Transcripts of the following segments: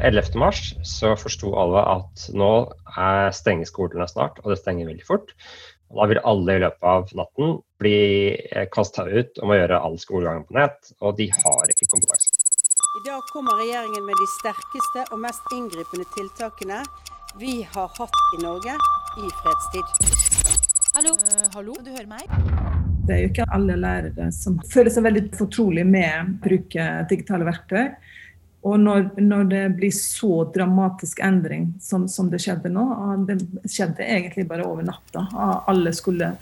11. mars så forsto alle at nå er stenger skolene snart, og det stenger veldig fort. Og da vil alle i løpet av natten bli kasta ut om å gjøre all skolegangen på nett, og de har ikke kompetanse. I dag kommer regjeringen med de sterkeste og mest inngripende tiltakene vi har hatt i Norge i fredstid. Hallo? Uh, hallo? Kan du høre meg? Det er jo ikke alle lærere som føler seg veldig fortrolig med å bruke digitale verktøy. Og når, når, det blir så dramatisk endring som, som, det skjedde nå Det skjedde egentlig bare over natta. Alle skulle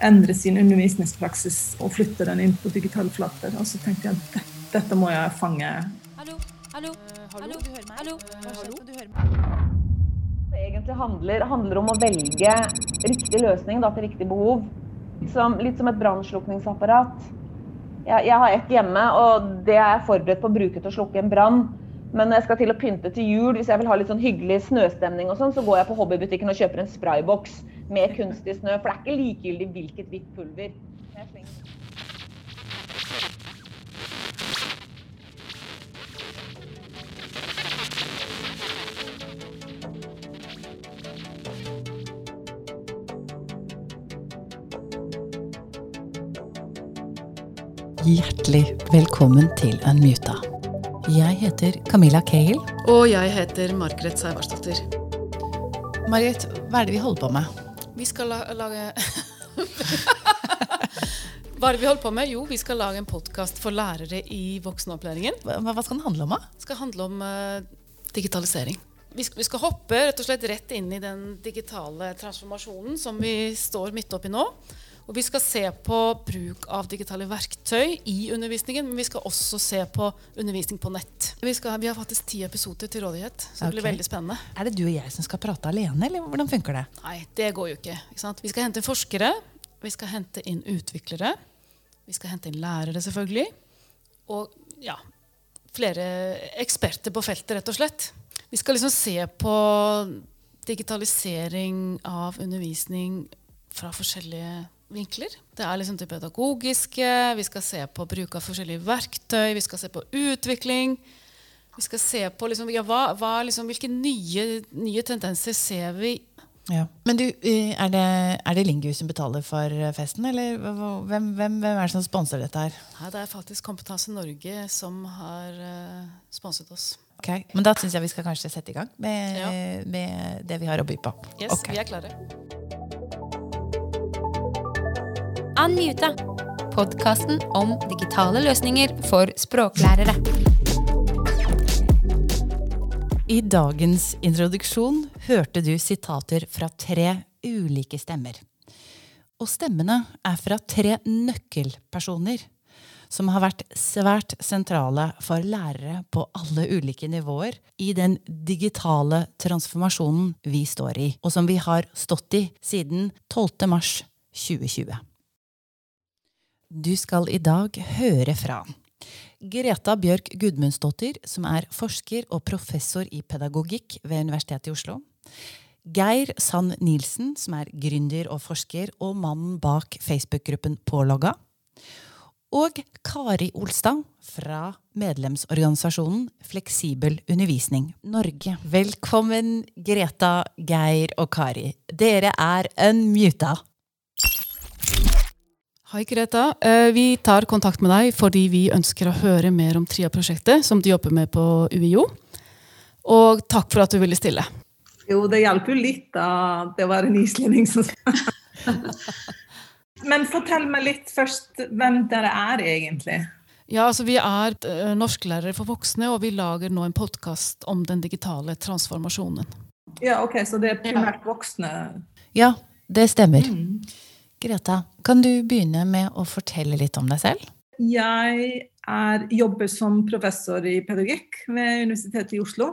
endre sin undervisningspraksis og flytte den inn på digitale flater. Og så tenkte jeg at dette, dette må jeg fange. Hallo? Hallo? Uh, hallo? Du hører meg? Hallo? hallo? Du hører meg? Det egentlig handler, handler om å velge riktig løsning da, til riktig behov. Som, litt som et brannslukningsapparat. Jeg, jeg, har ett hjemme, og det er jeg forberedt på å bruke til å slukke en brann. Men når jeg skal til å pynte til jul, hvis jeg vil ha litt sånn hyggelig snøstemning, og sånn, så går jeg på hobbybutikken og kjøper en sprayboks med kunstig snø. For det er ikke likegyldig hvilket hvitt pulver. Jeg slenger. Hjertelig velkommen til Unmuta. Jeg heter Camilla Cahill. Og jeg heter Margaret Seivarsdottir. Margaret, hva er det vi holder på med? Vi skal la lage Hva er det vi holder på med? Jo, vi skal lage en podkast for lærere i voksenopplæringen. Hva, hva, skal den handle om? da? Det skal handle om uh, digitalisering. Vi skal, vi skal hoppe rett og slett rett inn i den digitale transformasjonen som vi står midt oppi nå. Og vi skal se på bruk av digitale verktøy i undervisningen, men vi skal også se på undervisning på nett. Vi, skal, vi har faktisk ti episoder til rådighet, så det okay. blir veldig spennende. Er det du og jeg som skal prate alene, eller hvordan funker det? Nei, det går jo ikke. ikke vi skal hente inn forskere, vi skal hente inn utviklere, vi skal hente inn lærere, selvfølgelig. Og ja, flere eksperter på feltet, rett og slett. Vi skal liksom se på digitalisering av undervisning fra forskjellige vinkler. Det er liksom det pedagogiske, vi skal se på bruk av forskjellige verktøy, vi skal se på utvikling. Vi skal se på liksom, ja, hva, hva, liksom, hvilke nye, nye, tendenser ser vi. Ja. Men du, er det, er det Lingu som betaler for festen, eller hvem, hvem, hvem er det som sponser dette her? Nei, det er faktisk Kompetanse Norge som har uh, sponset oss. Okay. Men da syns jeg vi skal kanskje sette i gang med, ja. med det vi har å by på. Yes, okay. vi er klare. Unmuta, podkasten om digitale løsninger for språklærere. I dagens introduksjon hørte du sitater fra tre ulike stemmer. Og stemmene er fra tre nøkkelpersoner som har vært svært sentrale for lærere på alle ulike nivåer i den digitale transformasjonen vi står i, og som vi har stått i siden 12. mars 2020. Du skal i dag høre fra Greta Bjørk Gudmundsdottir, som er forsker og professor i pedagogikk ved Universitetet i Oslo. Geir Sand Nilsen, som er gründer og forsker og mannen bak Facebook-gruppen Pålogga. Og Kari Olstad fra medlemsorganisasjonen Fleksibel undervisning Norge. Velkommen, Greta, Geir og Kari. Dere er unmuta. Hei, Greta. Eh, vi tar kontakt med deg fordi vi ønsker å høre mer om TRIA-prosjektet som du jobber med på UiO. Og takk for at du ville stille. Jo, det hjelper jo litt da det var en islending som Men fortell meg litt først hvem dere er egentlig. Ja, altså Vi er uh, norsklærere for voksne, og vi lager nå en podkast om den digitale transformasjonen. Ja, ok, Så det er primært voksne? Ja, det stemmer. Mm. Greta, kan du begynne med å fortelle litt om deg selv? Jeg er, jobber som professor i pedagogikk ved Universitetet i Oslo.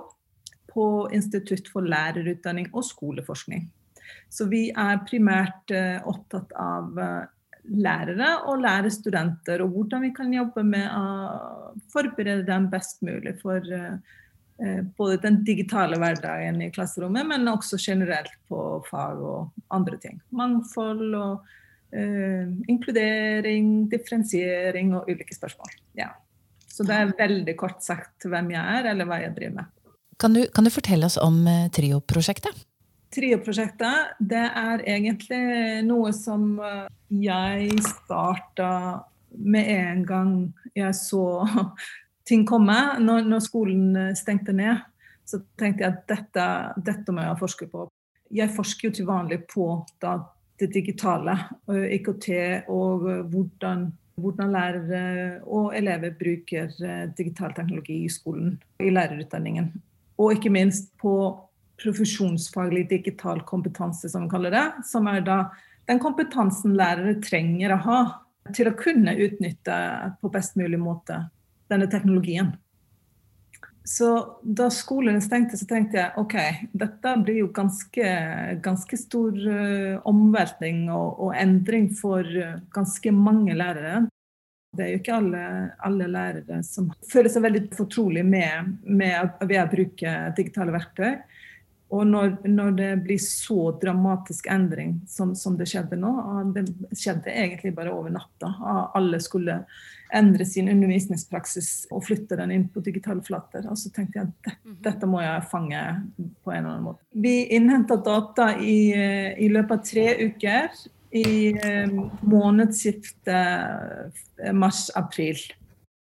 På Institutt for lærerutdanning og skoleforskning. Så vi er primært uh, opptatt av uh, lærere og lærerstudenter, og hvordan vi kan jobbe med å forberede dem best mulig for uh, både den digitale hverdagen i klasserommet, men også generelt på fag og andre ting. Mangfold og eh, inkludering, differensiering og ulike spørsmål. Ja. Så det er veldig kort sagt hvem jeg er, eller hva jeg driver med. Kan du, kan du fortelle oss om eh, Trio-prosjektet? Trio-prosjektet det er egentlig noe som eh, jeg starta med en gang jeg så ting komme. Når, når skolen stengte ned, så tenkte jeg at dette, dette må jeg forske på. Jeg forsker jo til vanlig på da, det digitale, IKT og hvordan hvordan lærere og elever bruker eh, digital teknologi i skolen, i lærerutdanningen. Og ikke minst på profesjonsfaglig digital kompetanse, som vi kaller det. Som er da den kompetansen lærere trenger å ha til å kunne utnytte på best mulig måte denne teknologien. Så da skolen stengte, så tenkte jeg ok, dette blir jo ganske, ganske stor uh, omveltning og, og, endring for uh, ganske mange lærere. Det er jo ikke alle, alle lærere som føler seg veldig fortrolig med, med ved å bruke digitale verktøy. Og når, når, det blir så dramatisk endring som, som, det skjedde nå Det skjedde egentlig bare over natta. Alle skulle endre sin undervisningspraksis og flytte den inn på digitale flater. Og så tenkte jeg at dette, mhm. dette må jeg fange på en eller annen måte. Vi innhenta data i, i, løpet av tre uker i eh, månedsskiftet eh, mars-april.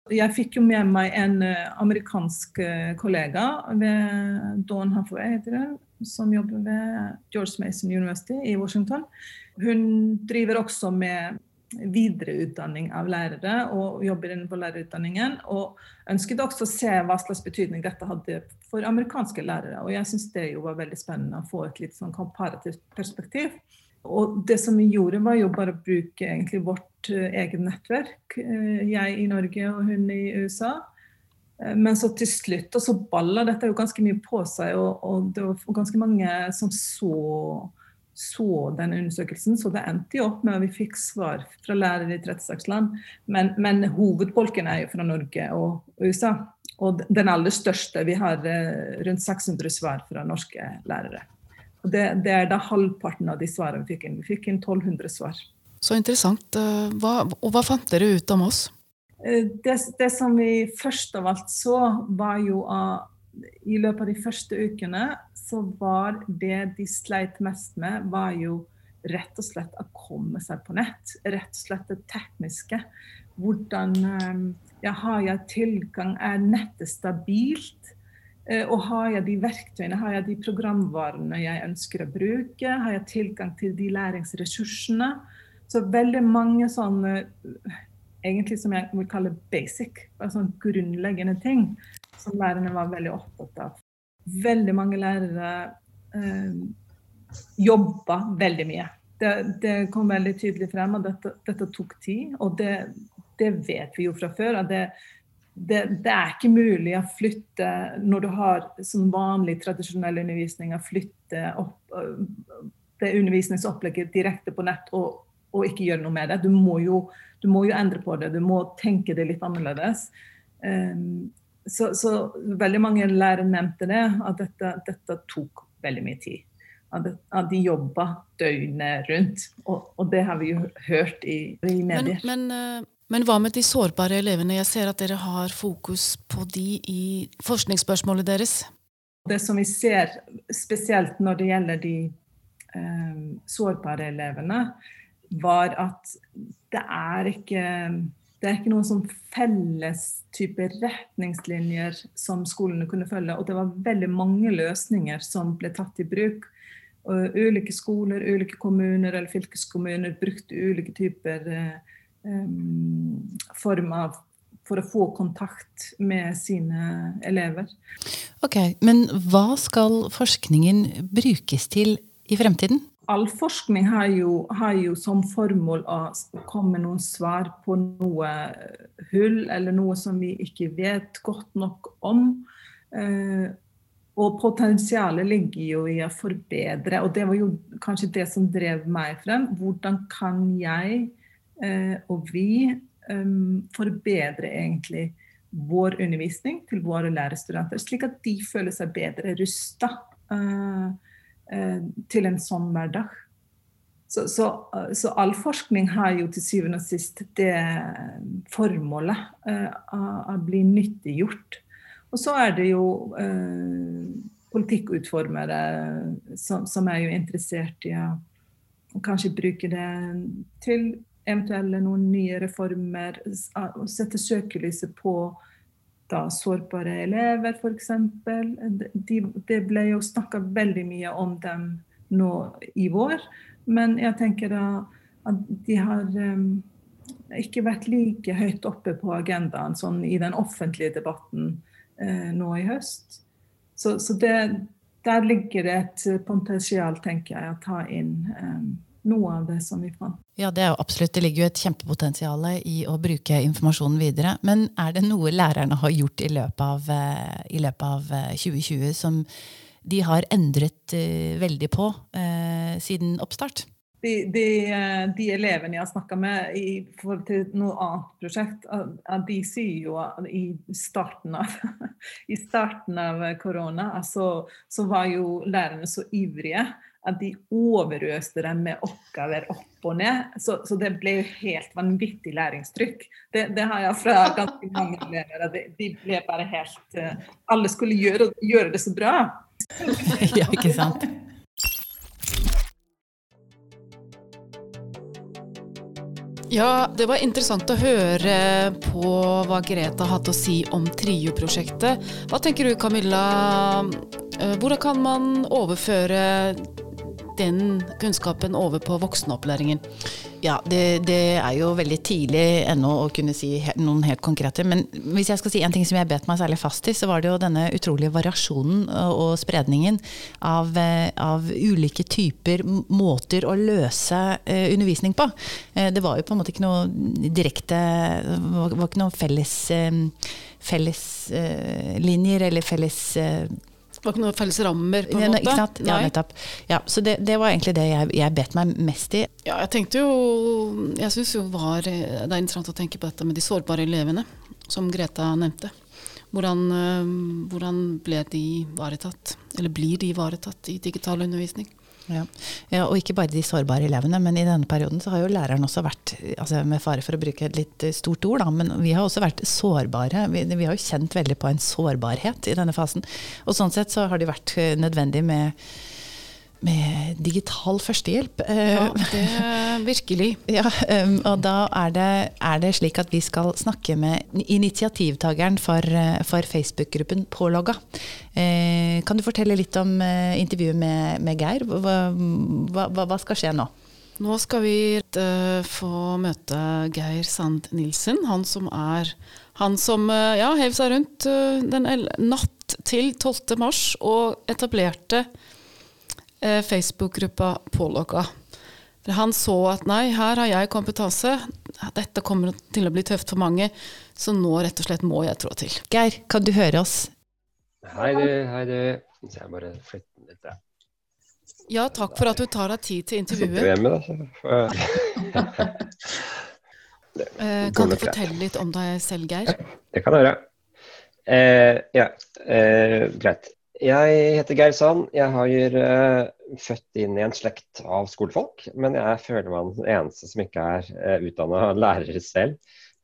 Jeg fikk jo med meg en uh, amerikansk uh, kollega ved Dawn det, som jobber ved George Mason University i Washington. Hun driver også med videreutdanning av lærere og jobber inne på lærerutdanningen. Og ønsket også å se hva slags betydning dette hadde for amerikanske lærere. Og jeg syns det jo var veldig spennende å få et litt sånn komparativt perspektiv. Og det som vi gjorde, var jo bare å bruke egentlig vårt uh, eget nettverk. Uh, jeg i Norge og hun i USA. Uh, men så til slutt og så balla dette jo ganske mye på seg, og, og det var ganske mange som så så den undersøkelsen, så det endte jo opp med at vi fikk svar fra lærere i 36 land. Men, men hovedbolken er jo fra Norge og USA. Og den aller største, vi har eh, rundt 600 svar fra norske lærere. Det, det, er da halvparten av de svarene vi fikk inn. Vi fikk inn 1200 svar. Så interessant. Eh, hva, og hva fant dere ut om oss? Eh, det, det som vi først av alt så, var jo at i løpet av de første ukene så var det de sleit mest med, var jo rett og slett å komme seg på nett. Rett og slett det tekniske. Hvordan ehm, ja, har jeg tilgang? Er nettet stabilt? Eh, og har jeg de verktøyene, har jeg de programvarene jeg ønsker å bruke? Har jeg tilgang til de læringsressursene? Så veldig mange sånne egentlig som jeg vil kalle basic, altså grunnleggende ting som lærerne var veldig opptatt av. Veldig mange lærere eh, jobba veldig mye. Det, det, kom veldig tydelig frem at dette, dette tok tid, og det, det, vet vi jo fra før. at det, det, det, er ikke mulig å flytte når du har sånn vanlig, tradisjonell undervisning, å flytte opp det undervisningsopplegget direkte på nett og, og, ikke gjøre noe med det. Du må, jo, du må, jo, endre på det, du må tenke det litt annerledes. Um, så, så, veldig mange lærere nevnte det, at dette, dette tok veldig mye tid. At, det, at de jobba døgnet rundt. Og, og, det har vi jo hørt i, i medier. Men, men, eh, men, hva med de sårbare elevene? Jeg ser at dere har fokus på de i forskningsspørsmålet deres. Det som vi ser spesielt når det gjelder de eh, sårbare elevene, var at det er ikke det er ikke noen sånn felles type retningslinjer som skolene kunne følge. Og det var veldig mange løsninger som ble tatt i bruk. Og ulike skoler, ulike kommuner eller fylkeskommuner brukte ulike typer um, form av for å få kontakt med sine elever. Ok, Men hva skal forskningen brukes til i fremtiden? all forskning har jo, har jo, som formål å komme med noen svar på noe hull, eller noe som vi ikke vet godt nok om. Eh, og potensialet ligger jo i å forbedre, og det var jo kanskje det som drev meg frem. Hvordan kan jeg eh, og vi eh, forbedre egentlig vår undervisning til våre lærerstudenter, slik at de føler seg bedre rusta. Uh, Eh, til en sånn hverdag. Så, så, så, all forskning har jo til syvende og sist det formålet å bli nyttiggjort. Og så er det jo politikkutformere som, som, er jo interessert i å kanskje bruke det til eventuelle noen nye reformer. Sette søkelyset på da sårbare elever, f.eks. De, det ble jo snakka veldig mye om dem nå i vår, men jeg tenker da at de har um, ikke vært like høyt oppe på agendaen sånn i den offentlige debatten uh, nå i høst. Så, så det, der ligger det et potensial, tenker jeg, å ta inn um, noe av det som vi fant. Ja, det er jo absolutt. Det ligger jo et kjempepotensial i å bruke informasjonen videre. Men er det noe lærerne har gjort i løpet av, eh, i løpet av 2020 som de har endret uh, veldig på uh, siden oppstart? de, de, eh, de, elevene jeg har snakka med i forhold til noe annet prosjekt, de sier jo i starten av, i starten av korona altså, så var jo lærerne så ivrige at de overøste dem med oppgaver opp og ned. Så, så det ble jo helt vanvittig læringstrykk. Det, det har jeg fra ganske mange elever. De, de ble bare helt eh, Alle skulle gjøre, gjøre det så bra. ja, ikke sant. Ja, det var interessant å høre på hva Greta hadde å si om TRIO-prosjektet. Hva tenker du Camilla, eh, hvordan kan man overføre den kunnskapen over på voksenopplæringen? Ja, det, det, er jo veldig tidlig ennå å kunne si noen helt konkrete. Men hvis jeg skal si en ting som jeg bet meg særlig fast i, så var det jo denne utrolige variasjonen og spredningen av, eh, av ulike typer måter å løse eh, undervisning på. Eh, det var jo på en måte ikke noe direkte Det var ikke noen felles felleslinjer eller felles det var ikke noen felles rammer, på en måte? Nei. Ja, nettopp. Ja, så det, det, var egentlig det jeg, jeg bet meg mest i. Ja, jeg tenkte jo Jeg syns jo var, det er interessant å tenke på dette med de sårbare elevene, som Greta nevnte. Hvordan, eh, hvordan ble de ivaretatt, eller blir de ivaretatt i digital undervisning? Ja. ja. og ikke bare de sårbare elevene, men i denne perioden så har jo læreren også vært, altså med fare for å bruke et litt eh, stort ord, da, men vi har også vært sårbare. Vi, vi, har jo kjent veldig på en sårbarhet i denne fasen. Og sånn sett så har det vært eh, nødvendig med med digital førstehjelp. Ja, det er virkelig. Ja, um, og da er det, er det, slik at vi skal snakke med initiativtakeren for, uh, for Facebook-gruppen Pålogga. Eh, kan du fortelle litt om uh, intervjuet med, med Geir? Hva, hva, hva, skal skje nå? Nå skal vi uh, få møte Geir Sand Nilsen. Han som er han som ja, hev seg rundt den natt til 12. mars og etablerte eh, Facebook-gruppa Pålogga. For han så at nei, her har jeg kompetanse, dette kommer til å bli tøft for mange, så nå rett og slett må jeg trå til. Geir, kan du høre oss? Hei du, hei du. Så jeg bare flytter litt der. Ja, takk for at du tar deg tid til intervjuet. Hjemme, da, eh, kan du fortelle litt om deg selv, Geir? det kan jeg gjøre. Eh, ja, eh, greit. Jeg heter Geir Sand. Jeg har uh, født inn i en slekt av skolefolk. Men jeg føler meg den eneste som ikke er uh, eh, utdanna lærer selv.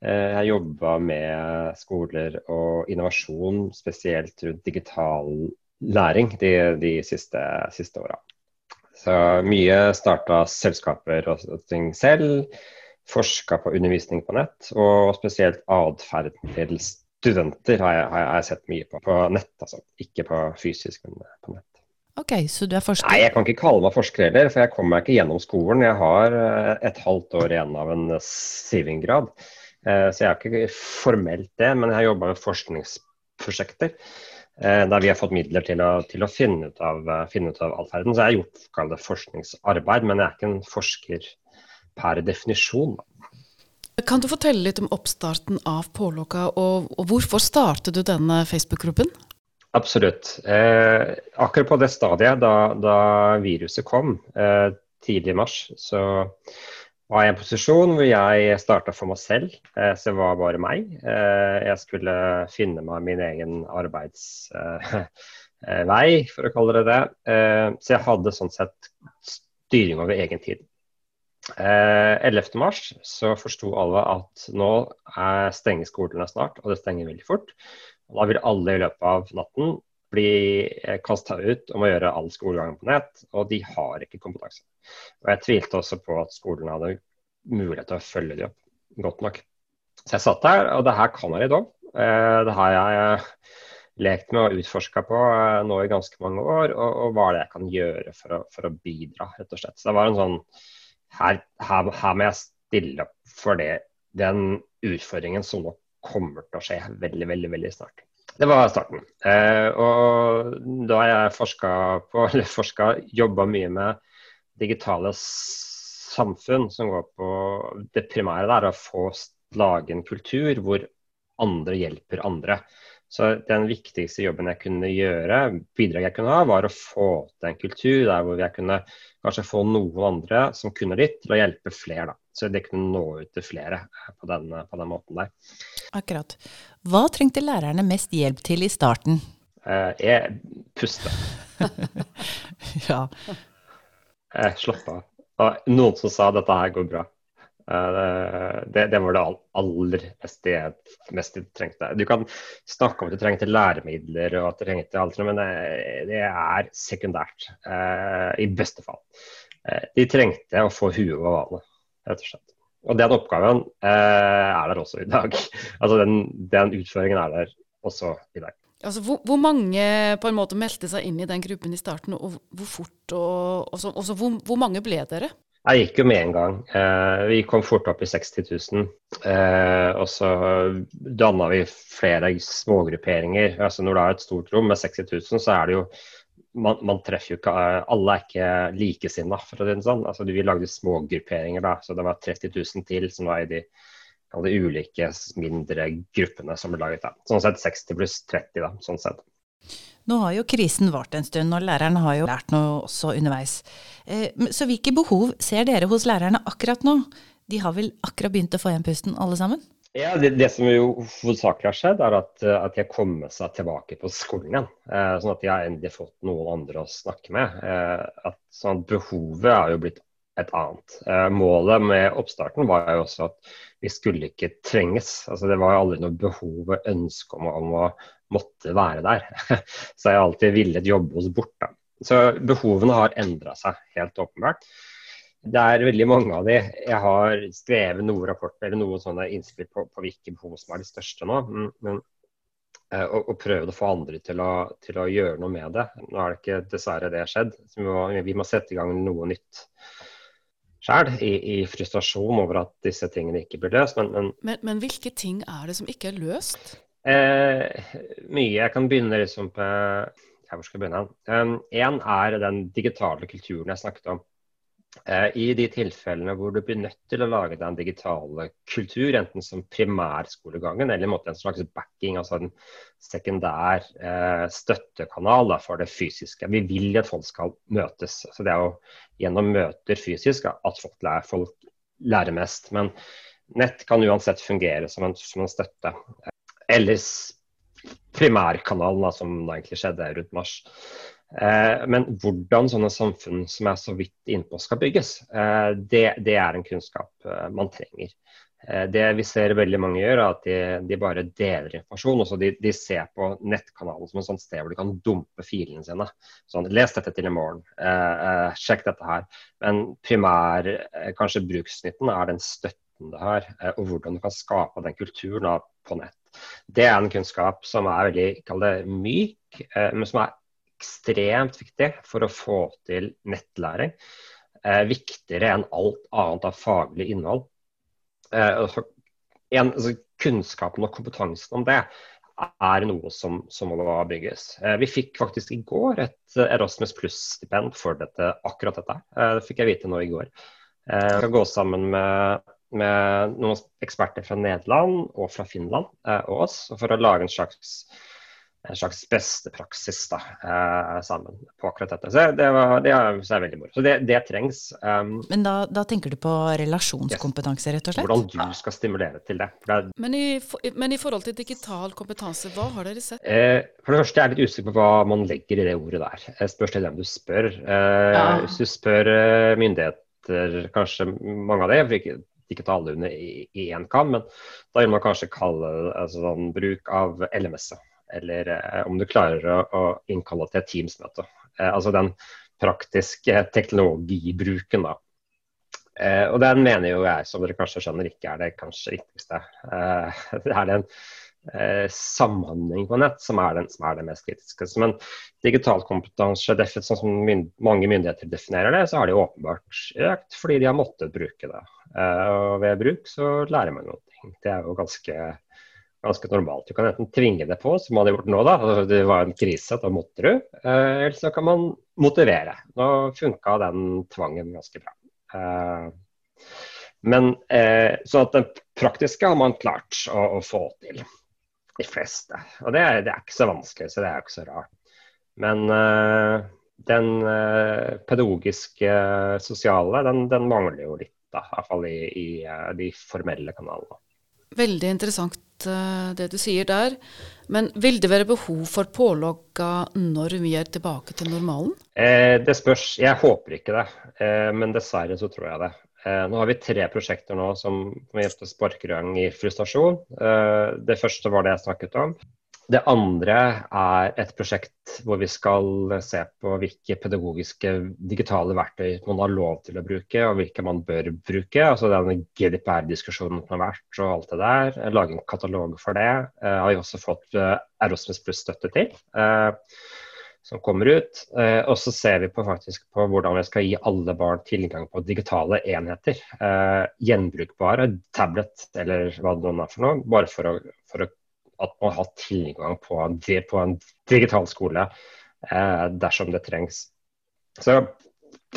Uh, jeg jobba med skoler og innovasjon, spesielt rundt digital læring, de, de siste, siste åra. Så mye starta selskaper og ting selv. Forska på undervisning på nett, og spesielt atferden til studenter har jeg, har jeg, sett mye på. På nett, altså. Ikke på fysisk, men på nett. Ok, Så du er forsker? Nei, jeg kan ikke kalle meg forsker heller, for jeg kommer meg ikke gjennom skolen. Jeg har eh, et halvt år igjen av en sivingrad. eh, så jeg har ikke formelt det. Men jeg har jobba med forskningsprosjekter eh, der vi har fått midler til å, til å finne, ut av, finne, ut av, atferden. Så jeg har gjort forskningsarbeid, men jeg er ikke en forsker per definisjon. Kan du fortelle litt om oppstarten av Pålokka, og, og, hvorfor startet du denne Facebook-gruppen? Absolutt. Eh, akkurat på det stadiet da, da viruset kom, eh, tidlig i mars, så var jeg i en posisjon hvor jeg starta for meg selv. Eh, så det var bare meg. Eh, jeg skulle finne meg min egen arbeidsvei, eh, for å kalle det det. Eh, så jeg hadde sånn sett styring over egen tid. Eh, 11.3 så forsto alle at nå stenger skolene snart, og det stenger veldig fort. Og da vil alle i løpet av natten bli kasta ut om å gjøre all skolegang på nett, og de har ikke kompetanse. Og Jeg tvilte også på at skolene hadde mulighet til å følge de opp godt nok. Så jeg satt der, og det her kan jeg litt om. Det har jeg lekt med og utforska på nå i ganske mange år, og, og hva er det jeg kan gjøre for å, for å, bidra, rett og slett. Så det var en sånn her, her, her må jeg stille opp for det, den utfordringen som nå kommer til å skje veldig, veldig, veldig snart. Det var starten. Eh, og da har jeg forska på, eller jobba mye med digitale samfunn som går på Det primære der, å få lage en kultur hvor andre hjelper andre. Så den viktigste jobben jeg kunne gjøre, bidraget jeg kunne ha, var å få til en kultur der hvor jeg kunne kanskje få noen andre som kunne litt, til å hjelpe flere. da. Så det kunne nå ut til flere på den, på den måten der. Akkurat. Hva trengte lærerne mest hjelp til i starten? Eh, jeg puste. ja. Jeg slapp av. Og noen som sa dette her går bra. Eh, det, det, var det aller beste jeg mest trengte. Du kan snakke om at du trengte læremidler og at du trengte alt, men det, er sekundært. Eh, I beste fall. Eh, de trengte å få huet over vannet, rett og slett. Og den oppgaven er der også i dag. altså den, den utføringen er der også i dag. Altså, hvor, hvor, mange på en måte meldte seg inn i den gruppen i starten, og hvor fort? Og, og så, og så hvor, hvor, mange ble dere? Jeg gikk jo med en gang. Eh, vi kom fort opp i 60 000. Eh, og så danna vi flere smågrupperinger. Altså når du har et stort rom med 60 000, så er det jo man, man treffer jo ikke Alle er ikke likesinna, for å si det sånn. Altså, vi lagde smågrupperinger, da. Så det var 30 000 til som var i de, de ulike mindre gruppene som ble laget. da. Sånn sett 60 pluss 30, da. Sånn sett. Nå har jo krisen vart en stund, og læreren har jo lært noe også underveis. Eh, så hvilke behov ser dere hos lærerne akkurat nå? De har vel akkurat begynt å få igjen pusten, alle sammen? Ja, det, det, som jo hovedsakelig har skjedd, er at, at de har kommet seg tilbake på skolen igjen. Eh, sånn at de har endelig fått noen andre å snakke med. Eh, at, sånn at behovet er jo blitt et annet. Eh, målet med oppstarten var jo også at vi skulle ikke trenges. Altså, det var jo aldri noe behov og ønske om, om å måtte være der. Så jeg har alltid villet jobbe oss bort. Da. Så behovene har endra seg, helt åpenbart. Det er veldig mange av de. Jeg har skrevet noen rapporter eller noen sånne innspill på, på hvilke behov som er de største nå. Men, eh, og, og prøvd å få andre til å, til å, gjøre noe med det. Nå er det ikke dessverre det skjedd. Vi må, vi må sette i gang noe nytt sjøl, i, i, frustrasjon over at disse tingene ikke blir løst. Men, men, men, men hvilke ting er det som ikke er løst? Eh, mye. Jeg kan begynne liksom på Hvor skal jeg begynne? Én um, er den digitale kulturen jeg snakket om. Eh, I de tilfellene hvor du blir nødt til å lage den digitale kultur, enten som primærskolegangen eller en slags backing, altså en sekundær eh, støttekanal da, for det fysiske. Vi vil at folk skal møtes. Så Det er jo gjennom møter fysisk at folk lærer, folk lærer mest. Men nett kan uansett fungere som en, som en støtte. Eller primærkanalen, da, som da egentlig skjedde rundt mars. Eh, men hvordan sånne samfunn som er så vidt innpå skal bygges, eh, det, det, er en kunnskap eh, man trenger. Det vi ser veldig mange gjør, er at de, de bare deler informasjon. og de, de, ser på nettkanalen som et sånt sted hvor de kan dumpe filene sine. Sånn, Les dette til i morgen. Sjekk dette her. Men primær, kanskje bruksnytten, er den støtten det har, og hvordan du kan skape den kulturen på nett. Det er en kunnskap som er veldig kall det, myk, eh, men som er ekstremt viktig for å få til nettlæring. Eh, viktigere enn alt annet av faglig innhold. Eh, en, altså, kunnskapen og kompetansen om det er noe som, som må bygges. Vi fikk faktisk i går et Erasmus pluss-stipend for dette, akkurat dette. Det fikk jeg vite nå i går. Jeg skal gå sammen med med noen eksperter fra Nederland og fra Finland eh, og oss, for å lage en slags, en slags beste praksis da, eh, sammen på akkurat dette. Så det, var, det er, så er veldig moro. Så det, det trengs. Um, Men da, da, tenker du på relasjonskompetanse, rett og slett? Hvordan du skal stimulere til det. det men, i, men, i, forhold til digital kompetanse, hva har dere sett? Eh, for det første er jeg litt usikker på hva man legger i det ordet der. Jeg spørs til hvem du spør. Eh, ja. Hvis du spør eh, myndigheter, kanskje mange av det, ikke ta alle under én kam, men da vil man kanskje kalle altså, sånn, bruk av LMS. eller eh, om du klarer å, å innkalle til et Teams-møte. Eh, altså den praktiske teknologibruken, da. Eh, og den mener jo jeg, som dere kanskje skjønner, ikke er det kanskje riktigste. Eh, det er den eh, samhandling på nett som er, den, som er det mest kritiske. Men digital kompetanse, sånn som mynd, mange myndigheter definerer det, så har de åpenbart økt fordi de har måttet bruke det. Eh, og ved bruk så lærer man noe. Det er jo ganske ganske normalt. Du kan enten tvinge det på, som man har gjort nå. da, Det var en krise, da måtte du. Eh, eller så kan man motivere. Nå funka den tvangen ganske bra. Eh, men eh, Så at det praktiske har man klart å, å få til. De fleste. Og det er, det er, ikke så vanskelig, så det er ikke så rart. Men uh, den uh, pedagogiske, sosiale, den, den, mangler jo litt. da, Iallfall i, i, eh, de formelle kanalene. Veldig interessant det du sier der. Men vil det være behov for pålogga når vi er tilbake til normalen? Eh, det spørs. Jeg håper ikke det, eh, men dessverre så tror jeg det. Eh, nå har vi tre prosjekter nå som hjelper sparker i gang i frustrasjon. Eh, det første var det jeg snakket om. Det andre er et prosjekt hvor vi skal se på hvilke pedagogiske digitale verktøy man har lov til å bruke, og hvilke man bør bruke. Altså den GDPR-diskusjonen som har vært og alt det der. Lage en katalog for det. Jeg har vi også fått Erosmus Pluss-støtte til. Som kommer ut. Uh, og så ser vi på, faktisk på hvordan vi skal gi alle barn tilgang på digitale enheter. Uh, gjenbrukbare tablet eller hva det nå er for noe. Bare for å, for å at man har tilgang på på en digital skole eh, dersom det trengs. Så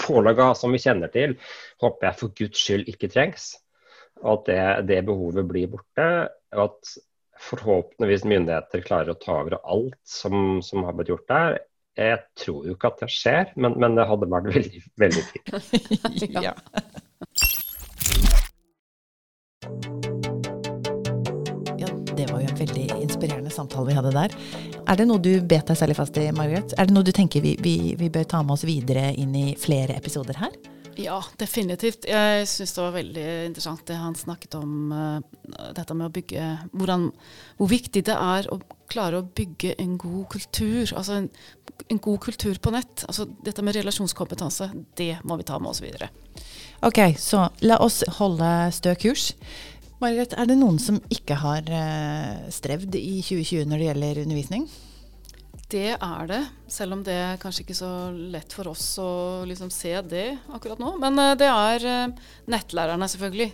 pålegga som vi kjenner til, håper jeg for guds skyld ikke trengs. Og at det, det behovet blir borte. og at forhåpentligvis myndigheter klarer å ta over alt som, som har blitt gjort der. Jeg tror jo ikke at det skjer, men, men det hadde vært veldig, veldig fint. ja. ja, Det var jo en veldig inspirerende samtale vi hadde der. Er det noe du bet deg særlig fast i, Margaret? Er det noe du tenker vi, vi, vi bør ta med oss videre inn i flere episoder her? Ja, definitivt. Jeg syns det var veldig interessant det han snakket om, uh, dette med å bygge hvordan, Hvor viktig det er å klare å bygge en god kultur. Altså en, en god kultur på nett. Altså dette med relasjonskompetanse, det må vi ta med oss videre. Ok, så la oss holde stø kurs. Margaret, er det noen som ikke har uh, strevd i 2020 når det gjelder undervisning? Det er det, selv om det er kanskje ikke så lett for oss å liksom se det akkurat nå. Men uh, det er uh, nettlærerne, selvfølgelig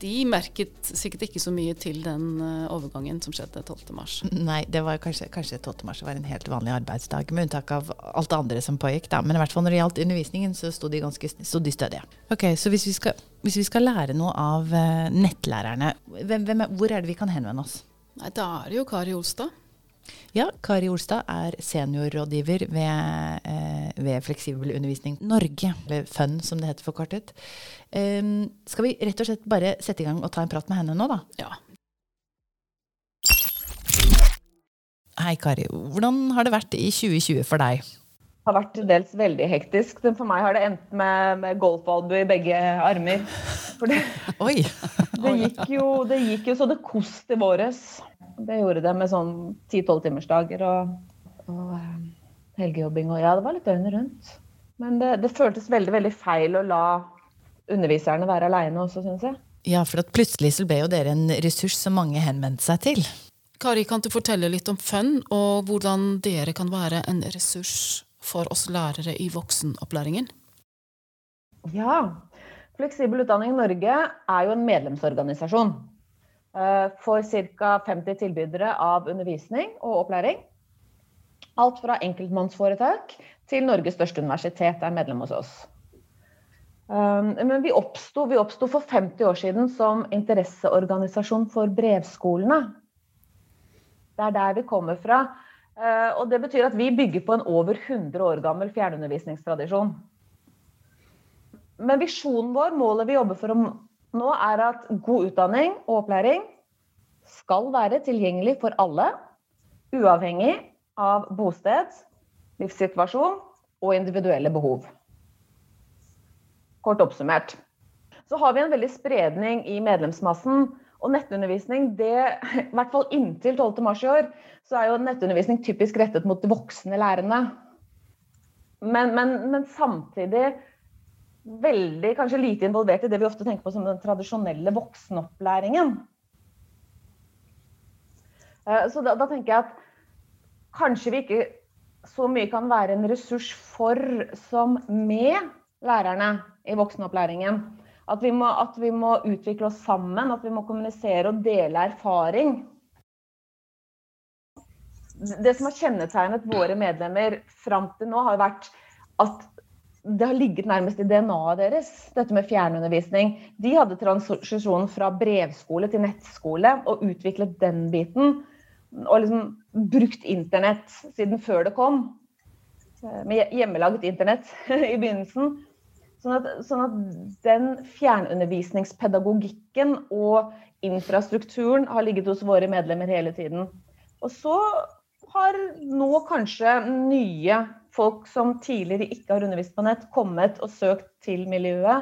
de merket sikkert ikke så mye til den uh, overgangen som skjedde 12.3. Nei, det var kanskje, kanskje 12.3 var en helt vanlig arbeidsdag, med unntak av alt det andre som pågikk. Da. Men i hvert fall når det gjaldt undervisningen, så sto de ganske sto de stødige. Ok, Så hvis vi, skal, hvis vi skal lære noe av uh, nettlærerne, hvem, hvem, hvor er det vi kan henvende oss? Nei, Da er det jo Kari Olstad. Ja, Kari Olstad er seniorrådgiver ved, eh, ved Fleksibel undervisning Norge, eller FUN som det heter forkortet. Um, skal vi rett og slett bare sette i gang og ta en prat med henne nå, da? Ja. Hei, Kari. Hvordan har det vært i 2020 for deg? Det har vært til dels veldig hektisk. For meg har det endt med, med golfalbue i begge armer. For det, Oi. det, gikk jo, det gikk jo så det kost i våres. Det gjorde det med sånn 10-12 timersdager og, og eh, helgejobbing og Ja, det var litt døgnet rundt. Men det, det, føltes veldig, veldig feil å la underviserne være aleine også, syns jeg. Ja, for plutselig så ble jo dere en ressurs som mange henvendte seg til. Kari, kan du fortelle litt om FUN, og hvordan dere kan være en ressurs for oss lærere i voksenopplæringen? Ja. Fleksibel utdanning Norge er jo en medlemsorganisasjon. Eh, for ca. 50 tilbydere av undervisning og opplæring. Alt fra enkeltmannsforetak til Norges største universitet er medlem hos oss. Um, men vi oppsto, for 50 år siden som interesseorganisasjon for brevskolene. Det er der vi kommer fra. Eh, og det betyr at vi bygger på en over 100 år gammel fjernundervisningstradisjon. Men visjonen vår, målet vi jobber for nå, er at god utdanning og opplæring skal være tilgjengelig for alle, uavhengig av bosted, livssituasjon og individuelle behov. Kort oppsummert. Så har vi en veldig spredning i medlemsmassen, Og nettundervisning, det, i hvert fall inntil 12. mars i år, så er jo nettundervisning typisk rettet mot voksne lærerne. Men, men, men samtidig veldig kanskje lite involvert i det vi ofte tenker på som den tradisjonelle voksenopplæringen. Eh, så da, da, tenker jeg at kanskje vi ikke så mye kan være en ressurs for som med lærerne i voksenopplæringen. At vi, må, at vi må utvikle oss sammen, at vi må kommunisere og dele erfaring. Det som har kjennetegnet våre medlemmer fram til nå, har vært at det har ligget nærmest i DNA-et deres, dette med fjernundervisning. De hadde transisjonen fra brevskole til nettskole og utviklet den biten. Og liksom brukt internett siden før det kom. Med hjemmelaget internett i begynnelsen. Sånn at, sånn at den fjernundervisningspedagogikken og infrastrukturen har ligget hos våre medlemmer hele tiden. Og så har nå kanskje nye folk som tidligere ikke har undervist på nett, kommet og søkt til miljøet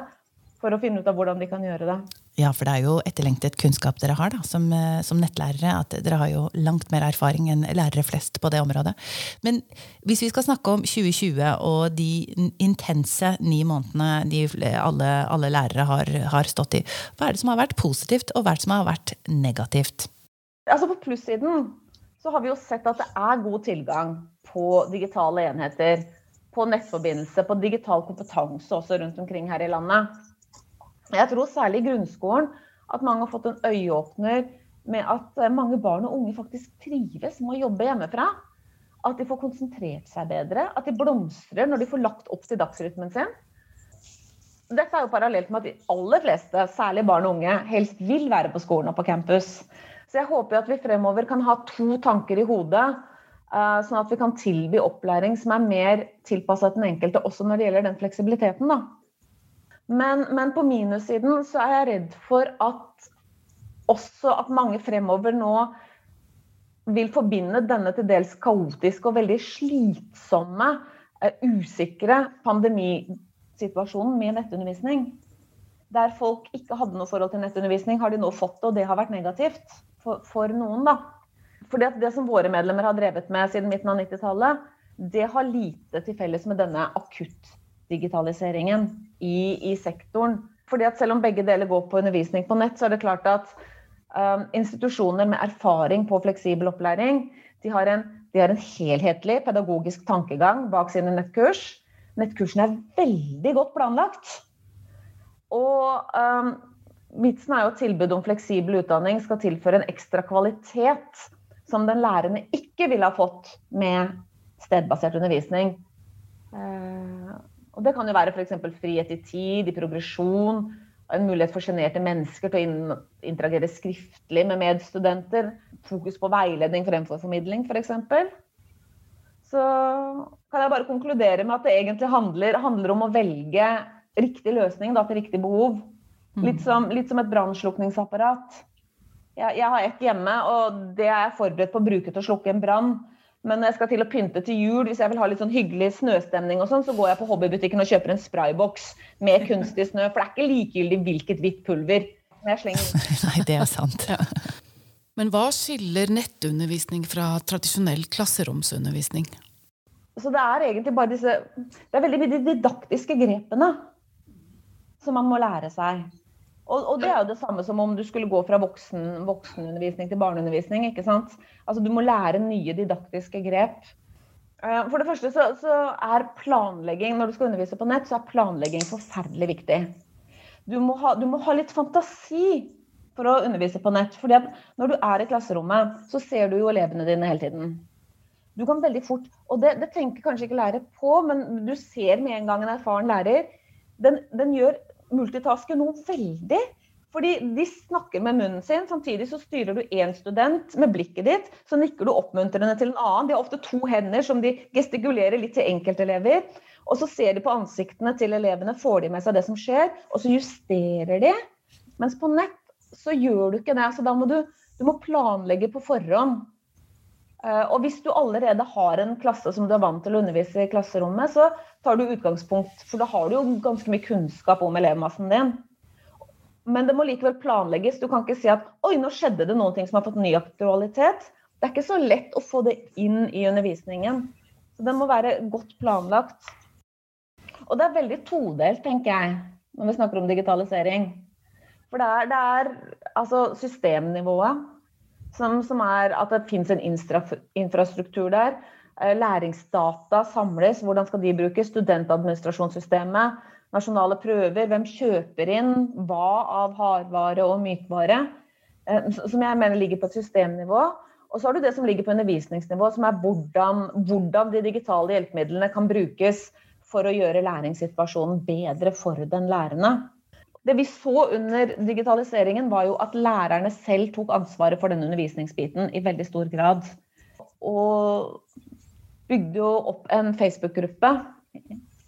for å finne ut av hvordan de kan gjøre det. Ja, for det er jo etterlengtet kunnskap dere har da, som, eh, som, nettlærere. At dere har jo langt mer erfaring enn lærere flest på det området. Men hvis vi skal snakke om 2020 og de intense ni månedene de, alle, alle, lærere har, har, stått i, hva er det som har vært positivt, og hva er det som har vært negativt? Altså På plussiden så har vi jo sett at det er god tilgang på digitale enheter, på nettforbindelse, på digital kompetanse også rundt omkring her i landet. Jeg tror særlig i grunnskolen at mange har fått en øyeåpner med at eh, mange barn og unge faktisk trives med å jobbe hjemmefra. At de får konsentrert seg bedre, at de blomstrer når de får lagt opp til dagsrytmen sin. Dette er jo parallelt med at de aller fleste, særlig barn og unge, helst vil være på skolen og på campus. Så jeg håper at vi fremover kan ha to tanker i hodet. Uh, sånn at vi kan tilby opplæring som er mer tilpasset den enkelte, også når det gjelder den fleksibiliteten. Da. Men, men på minussiden så er jeg redd for at også at mange fremover nå vil forbinde denne til dels kaotiske og veldig slitsomme, uh, usikre pandemisituasjonen med nettundervisning. Der folk ikke hadde noe forhold til nettundervisning, har de nå fått det, og det har vært negativt for, for noen. da. Fordi Det som våre medlemmer har drevet med siden midten av 90-tallet, det har lite til felles med denne akuttdigitaliseringen i, i sektoren. Fordi at Selv om begge deler går på undervisning på nett, så er det klart at um, institusjoner med erfaring på fleksibel opplæring de har, en, de har en helhetlig pedagogisk tankegang bak sine nettkurs. Nettkursene er veldig godt planlagt. Og um, Vitsen er jo at tilbud om fleksibel utdanning skal tilføre en ekstra kvalitet som den lærende ikke ville ha fått med stedbasert undervisning. Og det kan jo være f.eks. frihet i tid, i progresjon, en mulighet for sjenerte mennesker til å interagere skriftlig med medstudenter. Fokus på veiledning fremfor formidling, f.eks. For så kan jeg bare konkludere med at det egentlig handler, handler om å velge riktig løsning da, til riktig behov. Litt som, litt som et brannslukningsapparat. Jeg, jeg, har ett hjemme, og det er jeg forberedt på å bruke til å slukke en brann. Men når jeg skal til å pynte til jul, hvis jeg vil ha litt sånn hyggelig snøstemning, og sånn, så går jeg på hobbybutikken og kjøper en sprayboks med kunstig snø. For det er ikke likegyldig hvilket hvitt pulver jeg slenger Nei, det er sant. Ja. Men hva skiller nettundervisning fra tradisjonell klasseromsundervisning? Så det er egentlig bare disse Det er veldig mye de didaktiske grepene som man må lære seg. Og, og, det er jo det samme som om du skulle gå fra voksen, voksenundervisning til barneundervisning. ikke sant? Altså Du må lære nye didaktiske grep. Eh, for det første så, så, er planlegging Når du skal undervise på nett, så er planlegging forferdelig viktig. Du må ha, du må ha litt fantasi for å undervise på nett. fordi at når du er i klasserommet, så ser du jo elevene dine hele tiden. Du kan veldig fort, og det, det tenker kanskje ikke lærer på, men du ser med en gang en erfaren lærer. Den, den gjør multitasker noe veldig. Fordi de snakker med munnen sin, samtidig så styrer du én student med blikket ditt. Så nikker du oppmuntrende til en annen. De har ofte to hender som de gestikulerer litt til enkeltelever. Og så ser de på ansiktene til elevene, får de med seg det som skjer, og så justerer de. Mens på nett så gjør du ikke det. Så da må du, du må planlegge på forhånd. Eh, og hvis du allerede har en klasse som du er vant til å undervise i klasserommet, så tar du utgangspunkt, for da har du jo ganske mye kunnskap om elevmassen din. Men det må likevel planlegges. Du kan ikke si at oi, nå skjedde det noen ting som har fått ny aktualitet. Det er ikke så lett å få det inn i undervisningen. Så Den må være godt planlagt. Og det er veldig todelt, tenker jeg, når vi snakker om digitalisering. For det er, det er altså systemnivået som, som, er at det finnes en infrastruktur der. Eh, læringsdata samles, hvordan skal de brukes? Studentadministrasjonssystemet, nasjonale prøver, hvem kjøper inn hva av hardvare og mykvare? Eh, som jeg mener ligger på et systemnivå. Og så har du det som ligger på undervisningsnivå, som er hvordan, hvordan de digitale hjelpemidlene kan brukes for å gjøre læringssituasjonen bedre for den lærende. Det vi så under digitaliseringen, var jo at lærerne selv tok ansvaret for den undervisningsbiten i veldig stor grad. Og bygde jo opp en Facebook-gruppe.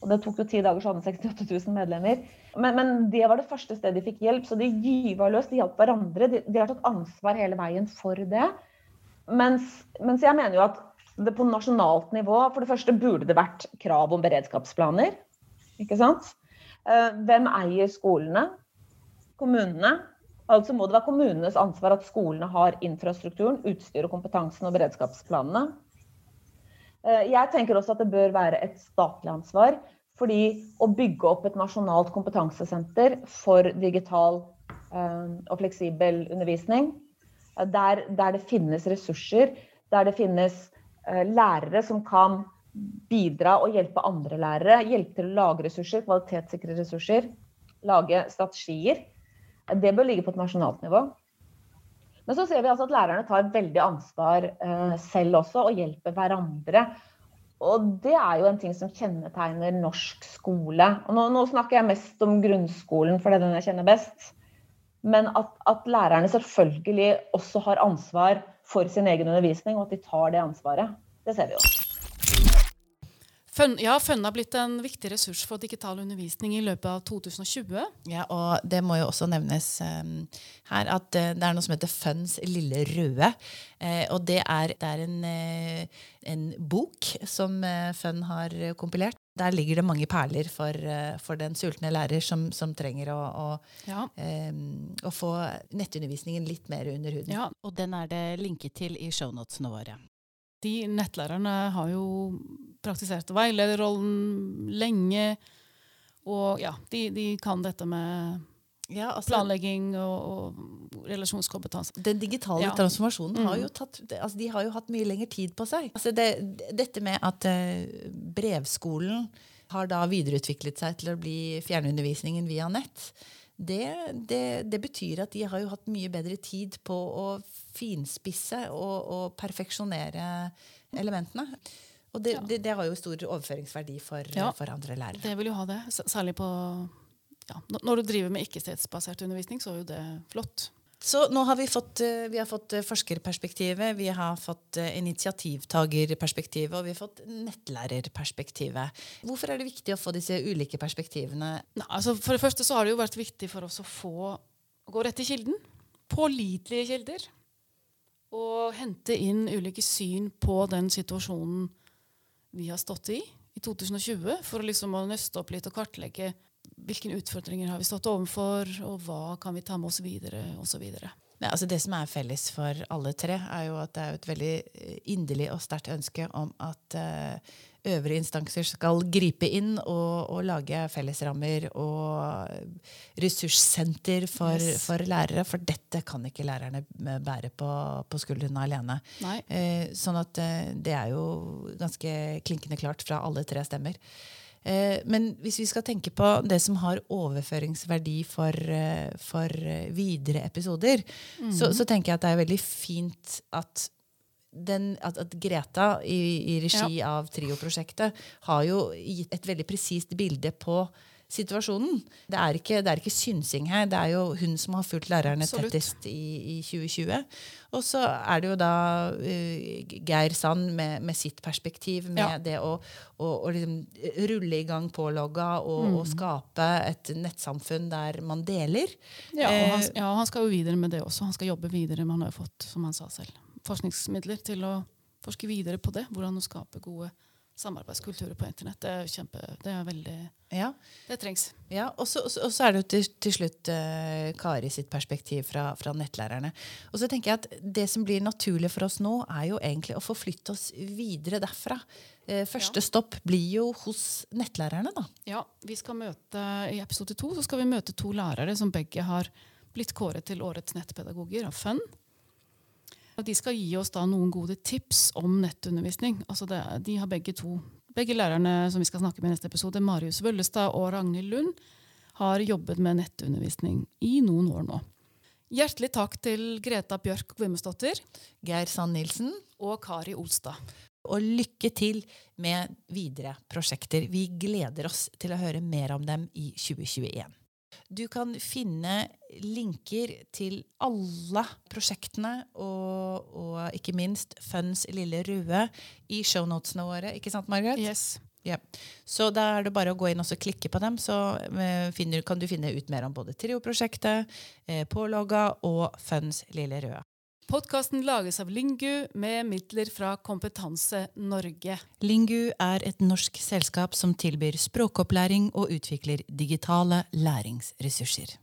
Og det tok jo ti dager, så hadde 68 000 medlemmer. Men, men, det var det første stedet de fikk hjelp. Så de gyva løs, de hjalp hverandre. De, de har tatt ansvar hele veien for det. Mens, mens, jeg mener jo at det på nasjonalt nivå For det første burde det vært krav om beredskapsplaner. Ikke sant? Eh, hvem eier skolene? Kommunene. Altså må det være kommunenes ansvar at skolene har infrastrukturen, utstyr og kompetansen og beredskapsplanene. Eh, jeg tenker også at det bør være et statlig ansvar. Fordi å bygge opp et nasjonalt kompetansesenter for digital eh, og fleksibel undervisning der, der, det finnes ressurser, der det finnes lærere som kan bidra og hjelpe andre lærere. Hjelpe til å lage ressurser, kvalitetssikre ressurser, lage strategier. Det bør ligge på et nasjonalt nivå. Men så ser vi altså at lærerne tar veldig ansvar uh, selv også, og hjelper hverandre. Og det er jo en ting som kjennetegner norsk skole. Og nå, nå snakker jeg mest om grunnskolen, for det er den jeg kjenner best. Men at, at, lærerne selvfølgelig også har ansvar for sin egen undervisning, og at de tar det ansvaret. Det ser vi jo. Fun, ja, Fønn har blitt en viktig ressurs for digital undervisning i løpet av 2020. Ja, og Det må jo også nevnes um, her at uh, det er noe som heter Fønns lille røde. Uh, og det er, det er en, uh, en, bok som Fønn har kompilert. Der ligger det mange perler for, for den sultne lærer som, som trenger å, å, ja. um, å, få nettundervisningen litt mer under huden. Ja, og den er det linket til i shownotene våre. De nettlærerne har jo praktisert veilederrollen lenge. Og ja, de, de kan dette med ja, altså, planlegging og, og, relasjonskompetanse. Den digitale ja. transformasjonen mm. har jo tatt altså, De har jo hatt mye lengre tid på seg. Altså, det, dette med at uh, brevskolen har da videreutviklet seg til å bli fjernundervisningen via nett, det, det, det, betyr at de har jo hatt mye bedre tid på å finspisse og, og perfeksjonere elementene. Og det, ja. det, det, har jo stor overføringsverdi for, ja, for, andre lærere. Det vil jo ha det. Særlig på ja, Når du driver med ikke-stedsbasert undervisning, så er jo det flott. Så nå har vi fått, eh, vi har fått eh, forskerperspektivet, vi har fått eh, initiativtagerperspektivet og vi har fått nettlærerperspektivet. Hvorfor er det viktig å få disse ulike perspektivene? Nei, altså for det første så har det jo vært viktig for oss å få gå rett i kilden. Pålitelige kilder. Og hente inn ulike syn på den situasjonen vi har stått i i 2020, for liksom å nøste opp litt og kartlegge hvilke utfordringer har vi stått overfor, og hva kan vi ta med oss videre, osv. Ja, altså det som er felles for alle tre, er jo at det er et veldig eh, inderlig og sterkt ønske om at uh, øvrige instanser skal gripe inn og, og lage fellesrammer og ressurssenter for, yes. for, lærere. For dette kan ikke lærerne bære på, på skuldrene alene. Eh, sånn at eh, det er jo ganske klinkende klart fra alle tre stemmer. Eh, men hvis vi skal tenke på det som har overføringsverdi for, eh, for videre episoder, mm. så, så, tenker jeg at det er veldig fint at, den, at, at Greta i, i regi ja. av Trio-prosjektet har jo gitt et veldig presist bilde på situasjonen. Det er, ikke, det er ikke synsing her. Det er jo hun som har fulgt lærerne Absolutt. tettest i, i, 2020. Og så er det jo da uh, Geir Sand med, med, sitt perspektiv, med ja. det å, å, å liksom rulle i gang pålogga og, mm. og, skape et nettsamfunn der man deler. Ja, han, eh, ja, han skal jo videre med det også. Han skal jobbe videre, men han har jo fått, som han sa selv, forskningsmidler til å forske videre på det. Hvordan å skape gode samarbeidskulturer på internett. Det er kjempe, det er veldig Ja. Det trengs. Ja, og så, er det jo til, til slutt uh, Kari sitt perspektiv fra, fra nettlærerne. Og så tenker jeg at Det som blir naturlig for oss nå, er jo egentlig å forflytte oss videre derfra. Uh, første Ja. stopp blir jo hos nettlærerne, da. Ja, vi skal møte, I episode to så skal vi møte to lærere som begge har blitt kåret til årets nettpedagoger av Fun. De skal gi oss da noen gode tips om nettundervisning. Altså det, de har begge to, begge lærerne som vi skal snakke med i neste episode, Marius Vøllestad og Ragnhild Lund, har jobbet med nettundervisning i noen år nå. Hjertelig takk til Greta Bjørk Gvimmesdottir. Geir Sand Nilsen. og Kari Olstad. Og lykke til med videre prosjekter. Vi gleder oss til å høre mer om dem i 2021. Du kan finne linker til alle prosjektene og, og ikke minst Funds lille røde i shownotene våre. Ikke sant, Margaret? Yes. Ja. Så da er det bare å gå inn og så klikke på dem, så eh, finner, kan du finne ut mer om både Trio-prosjektet, eh, Pålogga og Funds lille røde. Podkasten lages av Lingu med midler fra Kompetanse Norge. Lingu er et norsk selskap som tilbyr språkopplæring og utvikler digitale læringsressurser.